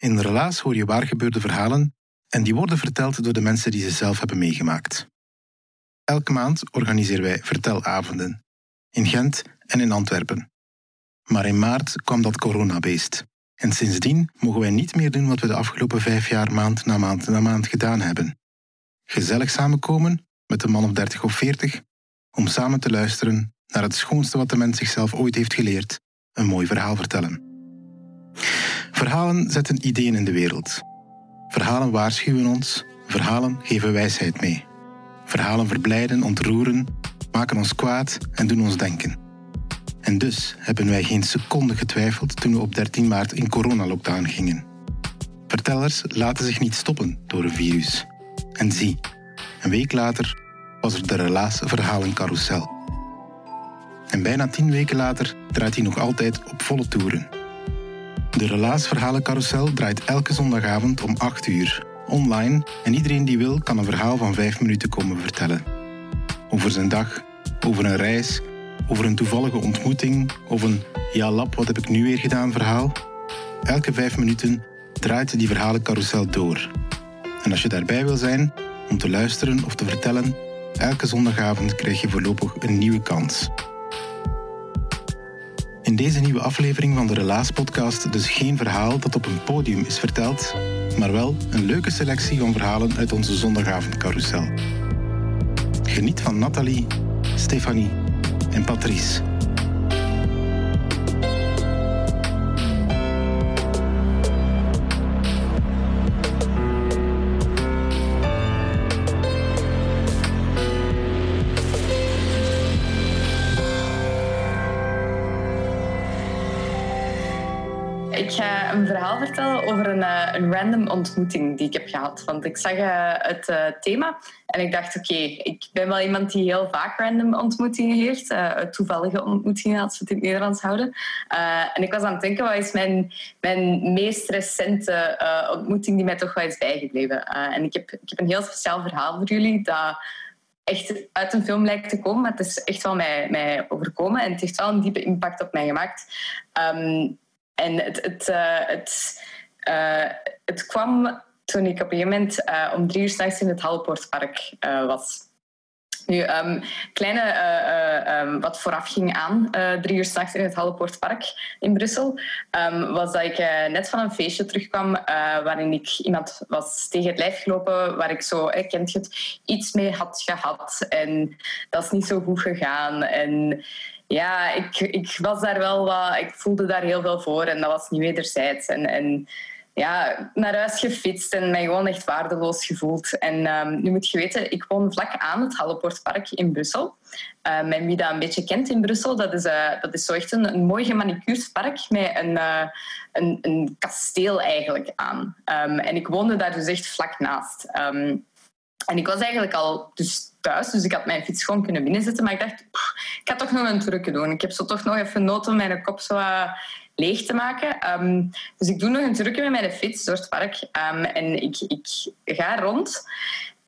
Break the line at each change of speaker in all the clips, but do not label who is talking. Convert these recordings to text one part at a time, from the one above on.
In Relaas hoor je waar gebeurde verhalen en die worden verteld door de mensen die ze zelf hebben meegemaakt. Elke maand organiseren wij vertelavonden in Gent en in Antwerpen. Maar in maart kwam dat coronabeest. En sindsdien mogen wij niet meer doen wat we de afgelopen vijf jaar maand na maand na maand gedaan hebben. Gezellig samenkomen met een man of dertig of veertig om samen te luisteren naar het schoonste wat de mens zichzelf ooit heeft geleerd, een mooi verhaal vertellen. Verhalen zetten ideeën in de wereld. Verhalen waarschuwen ons, verhalen geven wijsheid mee. Verhalen verblijden, ontroeren, maken ons kwaad en doen ons denken. En dus hebben wij geen seconde getwijfeld toen we op 13 maart in coronalockdown gingen. Vertellers laten zich niet stoppen door een virus. En zie, een week later was er de Relaas Verhalencarousel. En bijna tien weken later draait hij nog altijd op volle toeren. De Relaas Verhalencarousel draait elke zondagavond om 8 uur, online en iedereen die wil kan een verhaal van 5 minuten komen vertellen. Over zijn dag, over een reis, over een toevallige ontmoeting of een ja lap wat heb ik nu weer gedaan verhaal. Elke 5 minuten draait die verhalencarousel door. En als je daarbij wil zijn, om te luisteren of te vertellen, elke zondagavond krijg je voorlopig een nieuwe kans. In deze nieuwe aflevering van de Relaas-podcast dus geen verhaal dat op een podium is verteld, maar wel een leuke selectie van verhalen uit onze zondagavondcarousel. Geniet van Nathalie, Stefanie en Patrice.
Een, eh, een random ontmoeting die ik heb gehad. Want ik zag eh, het eh, thema en ik dacht, oké, ik ben wel iemand die heel vaak random ontmoetingen heeft. toevallige ontmoetingen, als we het in het Nederlands houden. En ik was aan het denken, wat is mijn, mijn meest recente ontmoeting die mij toch wel is bijgebleven? En ik heb, ik heb een heel speciaal verhaal voor jullie dat echt uit een film lijkt te komen, maar het is echt wel mij, mij overkomen en het heeft wel een diepe impact op mij gemaakt. Ehm, en het, het, het, eh, het kwam toen ik op een moment eh, om drie uur s'nachts in het Hallepoortpark eh, was. Nu, ehm, kleine eh, eh, ehm, wat vooraf ging aan, drie uur s'nachts in het Hallepoortpark in Brussel, ehm, was dat ik net van een feestje terugkwam waarin ik iemand was tegen het lijf gelopen, waar ik zo, eh, kent het, iets mee had gehad. En dat is niet zo goed gegaan. En ja, ik, ik was daar wel wat, ik voelde daar heel veel voor en dat was niet wederzijds. En, en ja, naar huis gefietst en mij gewoon echt waardeloos gevoeld. En ehm, nu moet je weten, ik woon vlak aan het Hallepoortpark in Brussel. Um, en wie dat een beetje kent in Brussel, dat is, eh, dat is zo echt een, een mooi gemanicuurd park met een, eh, een, een kasteel eigenlijk aan. Ehm, en ik woonde daar dus echt vlak naast. Ehm, en ik was eigenlijk al dus thuis, dus ik had mijn fiets gewoon kunnen binnenzetten. Maar ik dacht, ik ga toch nog een trucje doen. Ik heb zo toch nog even nood om mijn kop zo wat leeg te maken. Ehm, dus ik doe nog een trucje met mijn fiets door het park. Ehm, en ik, ik ga rond.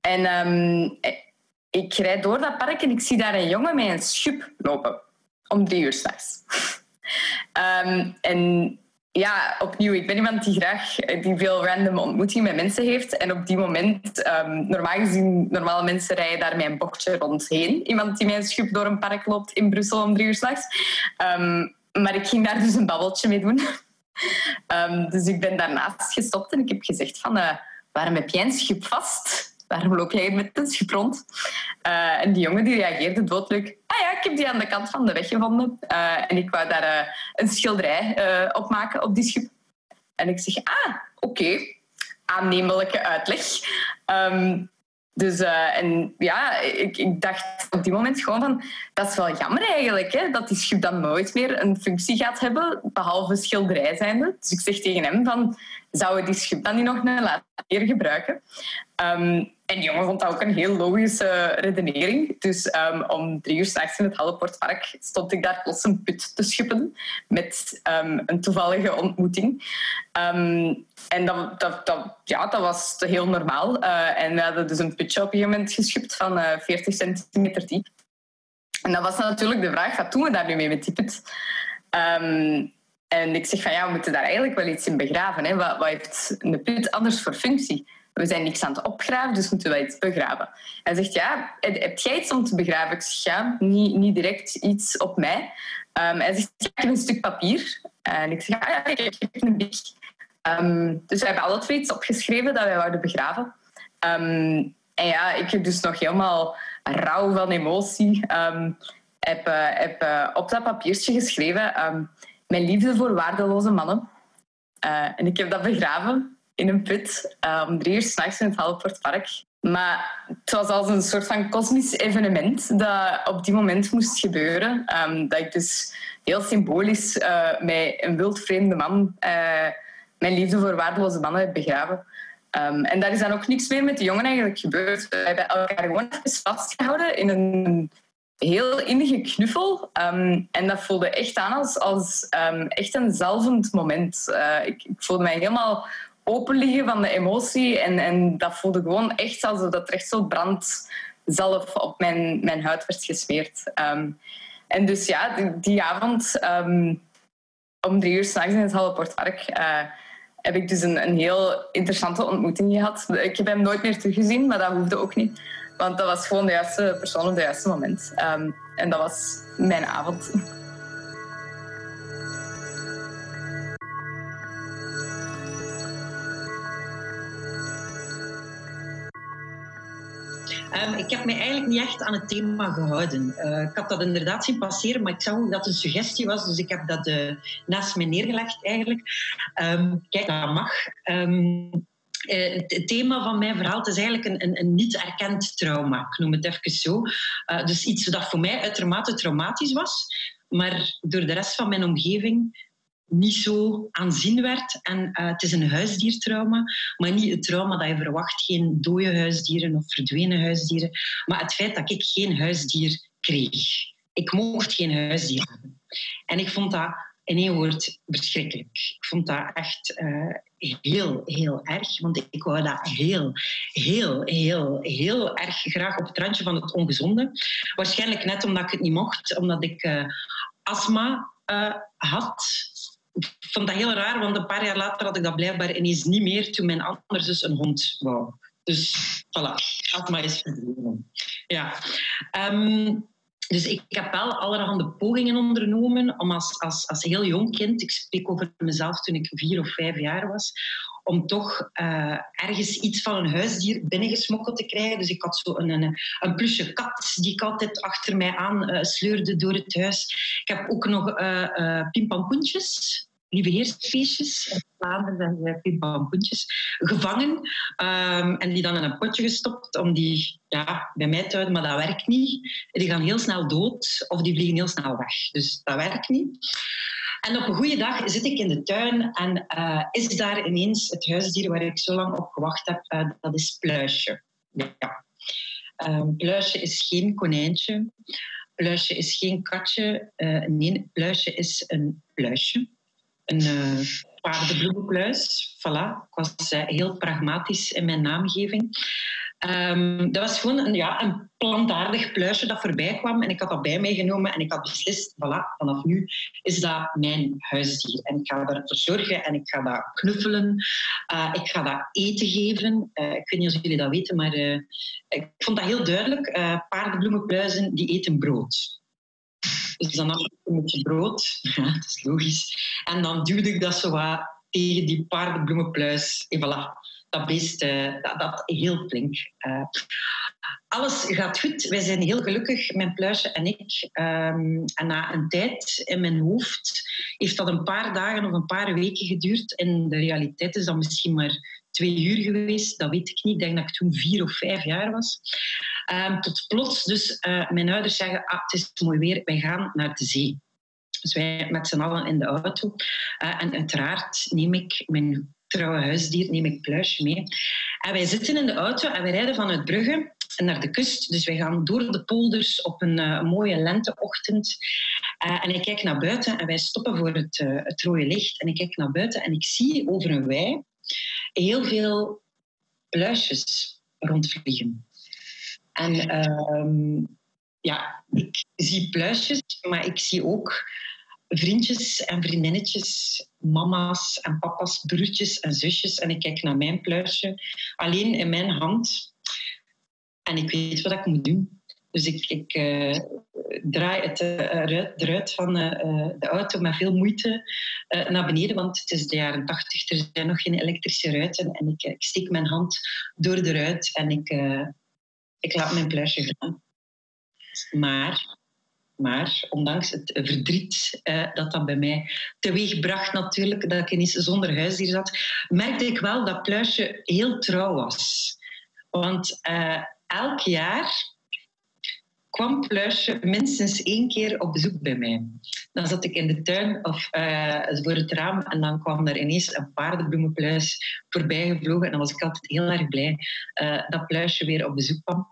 En ehm, ik rijd door dat park en ik zie daar een jongen met een schub lopen. Om drie uur s'nachts. En ja, opnieuw, ik ben iemand die graag die veel random ontmoetingen met mensen heeft. En op die moment, ehm, normaal gezien, normale mensen rijden daar een bochtje rondheen. Iemand die een schub door een park loopt in Brussel om drie uur s'nachts. Ehm maar ik ging daar dus een babbeltje mee doen. Ehm, dus ik ben daarnaast gestopt en ik heb gezegd van... eh, waarom heb jij een schip vast? Waarom loop jij met een schip rond? Uh, en die jongen die reageerde doodleuk. Ah ja, ik heb die aan de kant van de weg gevonden. Uh, en ik wou daar uh, een schilderij op maken op die schip. En ik zeg, ah, oké. Aannemelijke uitleg. Um, dus en ja, ik, ik, dacht op die moment gewoon van... Dat is wel jammer eigenlijk, hè, dat die schip dan nooit meer een functie gaat hebben, behalve schilderij zijnde. Dus ik zeg tegen hem van... Zouden die schip dan niet nog een later gebruiken? Um, en die jongen vond dat ook een heel logische redenering. Dus um, om drie uur s'nachts in het Halleportpark stond ik daar plots een put te schippen met um, een toevallige ontmoeting. En dat, ja, was heel normaal. Uh, en we hadden dus een putje op een gegeven moment geschipt van uh, 40 centimeter diep. En dat was natuurlijk de vraag, wat doen we daar nu mee met die put? En ik zeg van ja, we moeten daar eigenlijk wel iets in begraven. Hè. Wat, wat heeft een put anders voor functie? we zijn niks aan het opgraven, dus moeten wij iets begraven. Hij zegt, ja, heb jij iets om te begraven? Ik zeg, ja, niet, niet direct iets op mij. Um, hij zegt, ik heb een stuk papier. En ik zeg, ah, ja, ik heb een bik. Um, dus we hebben alle twee iets opgeschreven dat wij wouden begraven. Um, en ja, ik heb dus nog helemaal rauw van emotie. heb, uh, heb uh, op dat papiertje geschreven, mijn liefde voor waardeloze mannen. Uh, en ik heb dat begraven in een put uh, om drie uur s'nachts in het Halleportpark. Maar het was als een soort van kosmisch evenement dat op die moment moest gebeuren. Um, dat ik dus heel symbolisch uh, met een wildvreemde man mijn liefde voor waardeloze mannen heb begraven. Um, en daar is dan ook niks meer met de jongen eigenlijk gebeurd. We hebben elkaar gewoon vastgehouden in een heel innige knuffel. Um, en dat voelde echt aan als, als um, echt een zalvend moment. Uh, ik, voelde mij helemaal open liggen van de emotie. En, en dat voelde gewoon echt alsof dat er echt zo brand zelf op mijn, mijn huid werd gesmeerd. Um, en dus ja, die, avond om drie uur s'nachts in het Halleportpark uh, heb ik dus een, een heel interessante ontmoeting gehad. Ik heb hem nooit meer teruggezien, maar dat hoefde ook niet. Want dat was gewoon de juiste persoon op het juiste moment. Um, en dat was mijn avond.
Um, ik heb mij eigenlijk niet echt aan het thema gehouden. Uh, ik had dat inderdaad zien passeren, maar ik zag dat het een suggestie was, dus ik heb dat uh, naast me neergelegd eigenlijk. Um, kijk, dat mag. Um, uh, het thema van mijn verhaal is eigenlijk een, een, een, niet erkend trauma. Ik noem het even zo. dus iets dat voor mij uitermate traumatisch was, maar door de rest van mijn omgeving niet zo aanzien werd. En uh, het is een huisdiertrauma, maar niet het trauma dat je verwacht. Geen dode huisdieren of verdwenen huisdieren. Maar het feit dat ik geen huisdier kreeg. Ik mocht geen huisdier hebben. En ik vond dat in één woord verschrikkelijk. Ik vond dat echt uh, heel, heel erg. Want ik wou dat heel, heel, heel, heel erg graag op het randje van het ongezonde. Waarschijnlijk net omdat ik het niet mocht, omdat ik uh, astma uh, had ik vond dat heel raar, want een paar jaar later had ik dat blijkbaar ineens niet meer toen mijn andere zus een hond wou. Dus voilà, astma is verdwenen. Ja. Um, dus ik, heb wel allerhande pogingen ondernomen om als, als, als heel jong kind, ik spreek over mezelf toen ik vier of vijf jaar was, om toch uh, ergens iets van een huisdier binnengesmokkeld te krijgen. Dus ik had zo een, een, een plusje kat die ik altijd achter mij aan uh, sleurde door het huis. Ik heb ook nog uh, pimpampoentjes lieveheersfeestjes in Vlaanderen zijn pimpampoentjes gevangen um, en die dan in een potje gestopt om die ja, bij mij te houden, maar dat werkt niet. Die gaan heel snel dood of die vliegen heel snel weg. Dus dat werkt niet. En op een goede dag zit ik in de tuin en uh, is daar ineens het huisdier waar ik zo lang op gewacht heb. Uh, dat is Pluisje. Ja. Um, Pluisje is geen konijntje. Pluisje is geen katje. Uh, nee, Pluisje is een pluisje een uh, paardenbloemenpluis. Voilà, ik was uh, heel pragmatisch in mijn naamgeving. Um, dat was gewoon een, ja, een plantaardig pluisje dat voorbij kwam en ik had dat bij mij genomen en ik had beslist, voilà, vanaf nu is dat mijn huisdier. En ik ga ervoor zorgen en ik ga dat knuffelen. Uh, ik ga dat eten geven. Ik weet niet of jullie dat weten, maar ik vond dat heel duidelijk. paardenbloemenpluizen die eten brood. Dus dan had ik een beetje brood. Ja, dat is logisch. En dan duwde ik dat zo wat tegen die paardenbloemenpluis. En voilà, dat beest uh, dat, dat heel flink. Uh, alles gaat goed. Wij zijn heel gelukkig, mijn pluisje en ik. Um, en na een tijd in mijn hoofd heeft dat een paar dagen of een paar weken geduurd. In de realiteit is dat misschien maar twee uur geweest. Dat weet ik niet. Ik denk dat ik toen vier of vijf jaar was. Um, tot plots dus uh, mijn ouders zeggen, ah, het is mooi weer, wij gaan naar de zee. Dus wij met z'n allen in de auto. Uh, en uiteraard neem ik mijn trouwe huisdier, neem ik Pluisje mee. En wij zitten in de auto en we rijden vanuit Brugge naar de kust. Dus wij gaan door de polders op een uh, mooie lenteochtend. En ik kijk naar buiten en wij stoppen voor het, uh, het rode licht. En ik kijk naar buiten en ik zie over een wei heel veel pluisjes rondvliegen. En ehm, ja, ik zie pluisjes, maar ik zie ook vriendjes en vriendinnetjes, mama's en papa's, broertjes en zusjes. En ik kijk naar mijn pluisje, alleen in mijn hand. En ik weet wat ik moet doen. Dus ik, ik uh, draai het uh, eruit van uh, de auto met veel moeite naar beneden, want het is de jaren tachtig, er zijn nog geen elektrische ruiten. En ik, ik steek mijn hand door de ruit en ik, ik laat mijn pluisje gaan. Maar maar ondanks het verdriet dat dat bij mij teweeg bracht natuurlijk, dat ik ineens zonder huisdier zat, merkte ik wel dat Pluisje heel trouw was. Want elk jaar kwam Pluisje minstens één keer op bezoek bij mij. Dan zat ik in de tuin of uh, voor het raam en dan kwam er ineens een paardenbloemenpluis voorbij gevlogen. En dan was ik altijd heel erg blij dat Pluisje weer op bezoek kwam.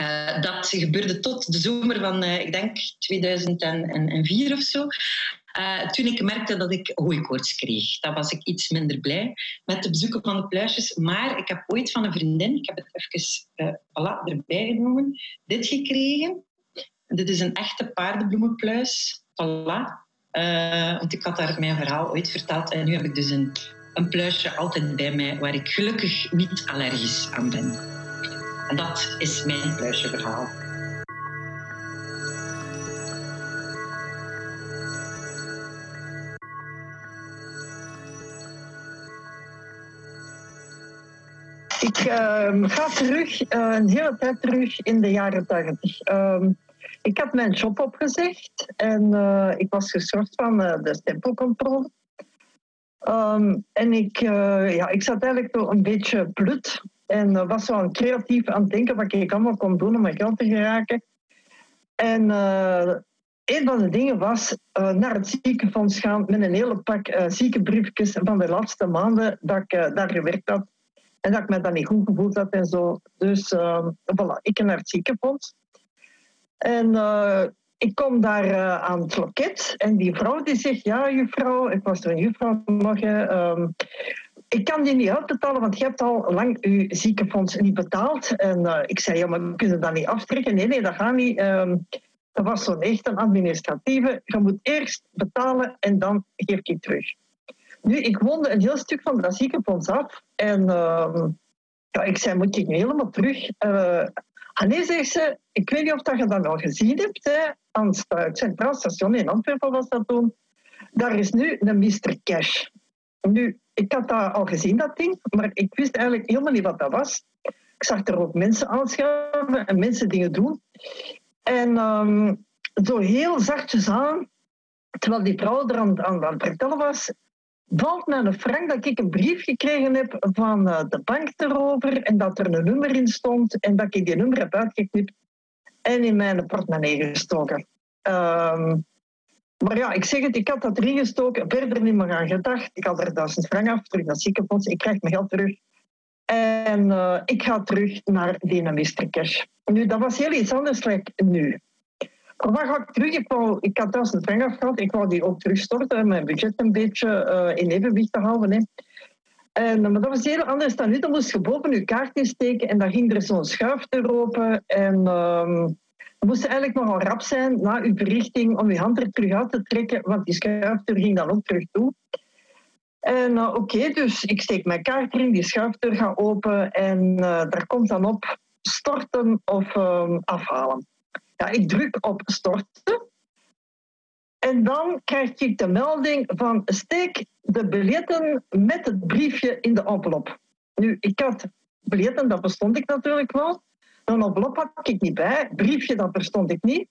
Uh, dat gebeurde tot de zomer van, ik denk, 2004 of zo. Uh, toen ik merkte dat ik hooikoorts kreeg. Dan was ik iets minder blij met de bezoeken van de pluisjes. Maar ik heb ooit van een vriendin, ik heb het even voilà, erbij genomen, dit gekregen. Dit is een echte paardenbloemenpluis. Voilà. want ik had daar mijn verhaal ooit verteld. En nu heb ik dus een, een pluisje altijd bij mij waar ik gelukkig niet allergisch aan ben. En dat is mijn pluisjeverhaal.
Ik uh, ga terug, uh, een hele tijd terug in de jaren 80. Uh, ik had mijn job opgezegd en uh, ik was geschorst van uh, de stempelcontrole. Um, en ik, ja, ik zat eigenlijk toch een beetje blut en was zo creatief aan het denken wat ik allemaal kon doen om mijn geld te geraken. En een van de dingen was naar het ziekenfonds gaan met een hele pak ziekenbriefjes van de laatste maanden dat ik daar gewerkt had. En dat ik me dan niet goed gevoeld had en zo. Dus voilà, ik naar het ziekenfonds. En ik kom daar aan het loket en die vrouw die zegt, ja juffrouw, ik was er een juffrouw nog, um, ik kan die niet uitbetalen, want je hebt al lang je ziekenfonds niet betaald. En uh, ik zei, ja, maar we kunnen dat niet aftrekken. Nee, nee, dat gaat niet. Um, dat was zo'n echt een administratieve. Je moet eerst betalen en dan geef ik het terug. Nu, ik woonde een heel stuk van dat ziekenfonds af. En uh, ja, ik zei, moet ik nu helemaal terug? Uh, nee, zegt ze, ik weet niet of dat je dat al gezien hebt. Hè, aan het Centraal Station in Antwerpen was dat toen. Daar is nu een Mr. Cash. Nu, ik had dat al gezien, dat ding, maar ik wist eigenlijk helemaal niet wat dat was. Ik zag er ook mensen aanschuiven en mensen dingen doen. En um, zo heel zachtjes aan, terwijl die vrouw er aan, aan, aan het vertellen was, valt mij een frank dat ik een brief gekregen heb van uh, de bank erover en dat er een nummer in stond en dat ik die nummer heb uitgeknipt en in mijn portemonnee gestoken. Um, maar ja, ik zeg het, ik had dat erin gestoken, verder niet meer aan gedacht. Ik had er duizend frank af, terug naar ziekenfonds, ik krijg mijn geld terug. En uh, ik ga terug naar Dynamister Cash. Nu, dat was heel iets anders dan nu. Maar ga ik terug? Ik, wou, ik had duizend frank afgehaald, ik wou die ook terugstorten, mijn budget een beetje uh, in evenwicht te houden. Hè. En, maar dat was heel anders dan nu. Dan moest je boven je kaart insteken en dan ging er zo'n schuifdeur open. En... Uh, je moest eigenlijk nogal rap zijn na uw berichting om je hand er terug uit te trekken, want die schuifdeur ging dan ook terug toe. En uh, oké, dus ik steek mijn kaart erin, die schuifdeur gaat open en uh, daar komt dan op storten of uh, afhalen. Ja, ik druk op storten. En dan krijg ik de melding van steek de biljetten met het briefje in de envelop. Nu, ik had biljetten, dat bestond ik natuurlijk wel. Een envelop had ik niet bij. Briefje, dat verstond ik niet.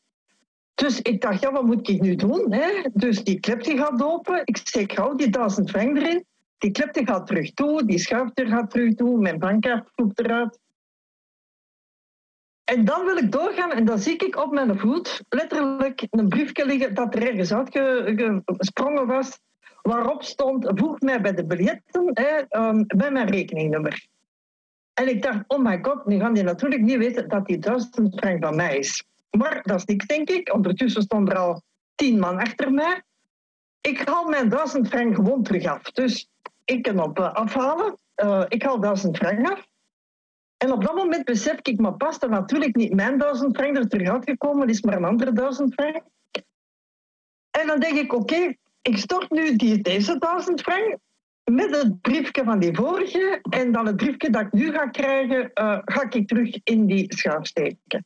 Dus ik dacht, ja, wat moet ik nu doen? Hè? Dus die klep die gaat open. Ik steek gauw die duizend frank erin. Die klep die gaat terug toe. Die schuifdeur gaat terug toe. Mijn bankkaart vloept eruit. En dan wil ik doorgaan en dan zie ik op mijn voet letterlijk een briefje liggen dat er ergens uitgesprongen was. Waarop stond, voeg mij bij de biljetten hè, um, bij mijn rekeningnummer. En ik dacht, oh my god, nu gaan die natuurlijk niet weten dat die duizend frank van mij is. Maar dat is niks, denk ik. Ondertussen stond er al tien man achter mij. Ik haal mijn duizend frank gewoon terug af. Dus ik kan op uh, afhalen. Uh, ik haal duizend frank af. En op dat moment besef ik, maar pas er natuurlijk niet mijn duizend frank er terug uitgekomen, het is maar een andere duizend frank. En dan denk ik, oké, ik stort nu die, deze duizend frank met het briefje van die vorige en dan het briefje dat ik nu ga krijgen, uh, ga ik terug in die schuif steken.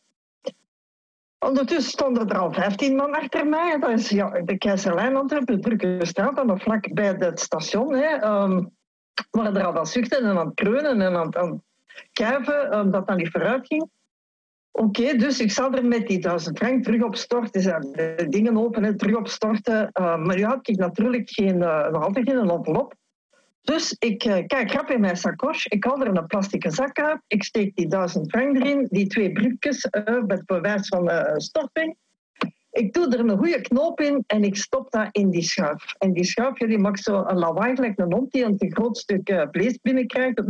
Ondertussen stonden er al 15 man achter mij. Dat is ja, de Keizerlijn Antwerpen, de drukke straat, dan vlak bij het station. Hè, um, er al aan zuchten en aan het kreunen en aan kuiven, um, dat dan niet vooruit ging. Oké, dus ik zal er met die duizend frank terug op storten. De dingen openen, terug op storten. Uh, maar nu had ik natuurlijk geen, uh, nog altijd geen envelop. Dus ik kijk grap in mijn sakos. Ik haal er een plastic zak uit. Ik steek die duizend frank erin. Die twee briefjes met bewijs van storting. Ik doe er een goede knoop in en ik stop dat in die schuif. En die schuif die maakt zo een lawaai gelijk een hond die een te groot stuk vlees binnenkrijgt.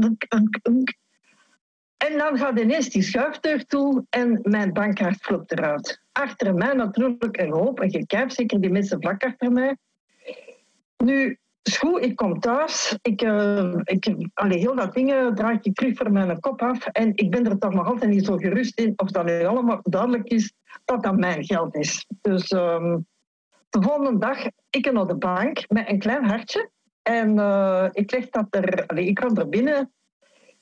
En dan gaat ineens die schuifdeur toe en mijn bankkaart vlopt eruit. Achter mij natuurlijk een hoop, een gekijf, zeker die mensen vlak achter mij. Nu, Schoe, ik kom thuis. Ik, uh, ik, allee, heel dat dingen draai ik terug voor mijn kop af. En ik ben er toch nog altijd niet zo gerust in of dat nu allemaal duidelijk is dat dat mijn geld is. Dus um, de volgende dag, ik naar de bank met een klein hartje. En uh, ik leg dat er, allee, ik kom er binnen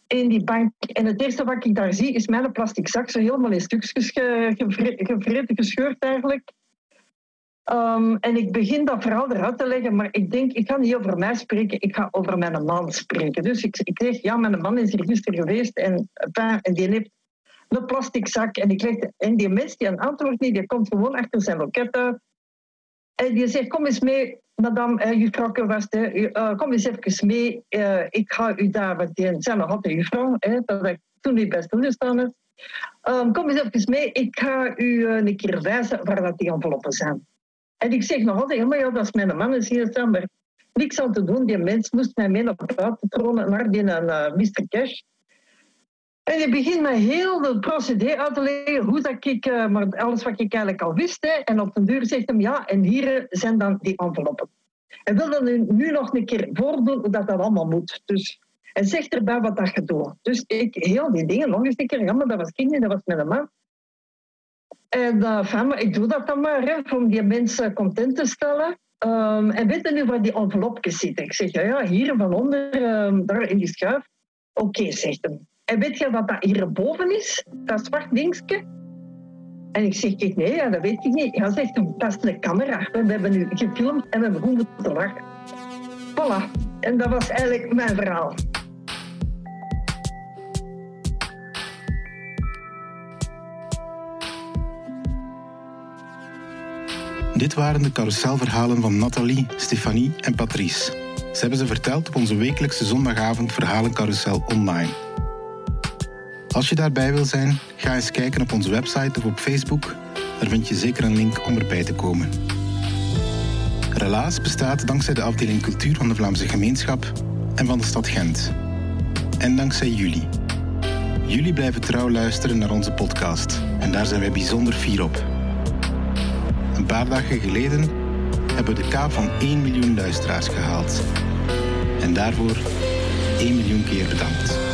in die bank. En het eerste wat ik daar zie is mijn plastic zak zo helemaal in stukjes gevreten, gescheurd eigenlijk. Um, en ik begin dat verhaal eruit te leggen, maar ik denk, ik ga niet over mij spreken, ik ga over mijn man spreken. Dus ik, ik zeg, ja, mijn man is hier gisteren geweest en, en die heeft een plastic zak. En, ik leg, en die mens die een antwoord niet, die komt gewoon achter zijn loket uit. En die zegt, kom eens mee, madame, uh, juffrouw Kewaste, uh, kom eens even mee. Ik ga u daar, want die zijn nog altijd juffrouw, hè, dat ik toen niet bij stilgestaan heb. Um, kom eens even mee, ik ga u een keer wijzen waar dat die enveloppen zijn. En ik zeg nog altijd, maar ja, dat is mijn man is hier staan, maar niks aan te doen. Die mens moest mij mee naar buiten tronen naar die Mr. Cash. En je begint me heel de procedé uit te leggen, hoe dat ik, uh, maar alles wat ik eigenlijk al wist. Hè. En op de deur zegt hem, ja, en hier zijn dan die enveloppen. En wil dan nu nog een keer voordoen hoe dat, dat allemaal moet. Dus, en zegt erbij wat dat je doet. Dus ik, heel die dingen nog eens een keer, ja, dat was kind niet, dat was mijn man. En uh, ik doe dat dan maar, hè, om die mensen content te stellen. Um, en weet je nu waar die envelopjes zitten? Ik zeg, ja, ja hier van onder, um, daar in die schuif. Oké, zegt hem. En weet je wat dat hierboven is? Dat zwart dingetje? En ik zeg, kijk, nee, ja, dat weet ik niet. Hij zegt, dat is een camera. We hebben nu gefilmd en we goed moeten lachen. Voilà. En dat was eigenlijk mijn verhaal.
Dit waren de carouselverhalen van Nathalie, Stefanie en Patrice. Ze hebben ze verteld op onze wekelijkse zondagavond Verhalencarousel online. Als je daarbij wil zijn, ga eens kijken op onze website of op Facebook. Daar vind je zeker een link om erbij te komen. Relaas bestaat dankzij de afdeling cultuur van de Vlaamse gemeenschap en van de stad Gent. En dankzij jullie. Jullie blijven trouw luisteren naar onze podcast en daar zijn wij bijzonder fier op. Een paar dagen geleden hebben we de kaap van 1 miljoen luisteraars gehaald. En daarvoor 1 miljoen keer bedankt.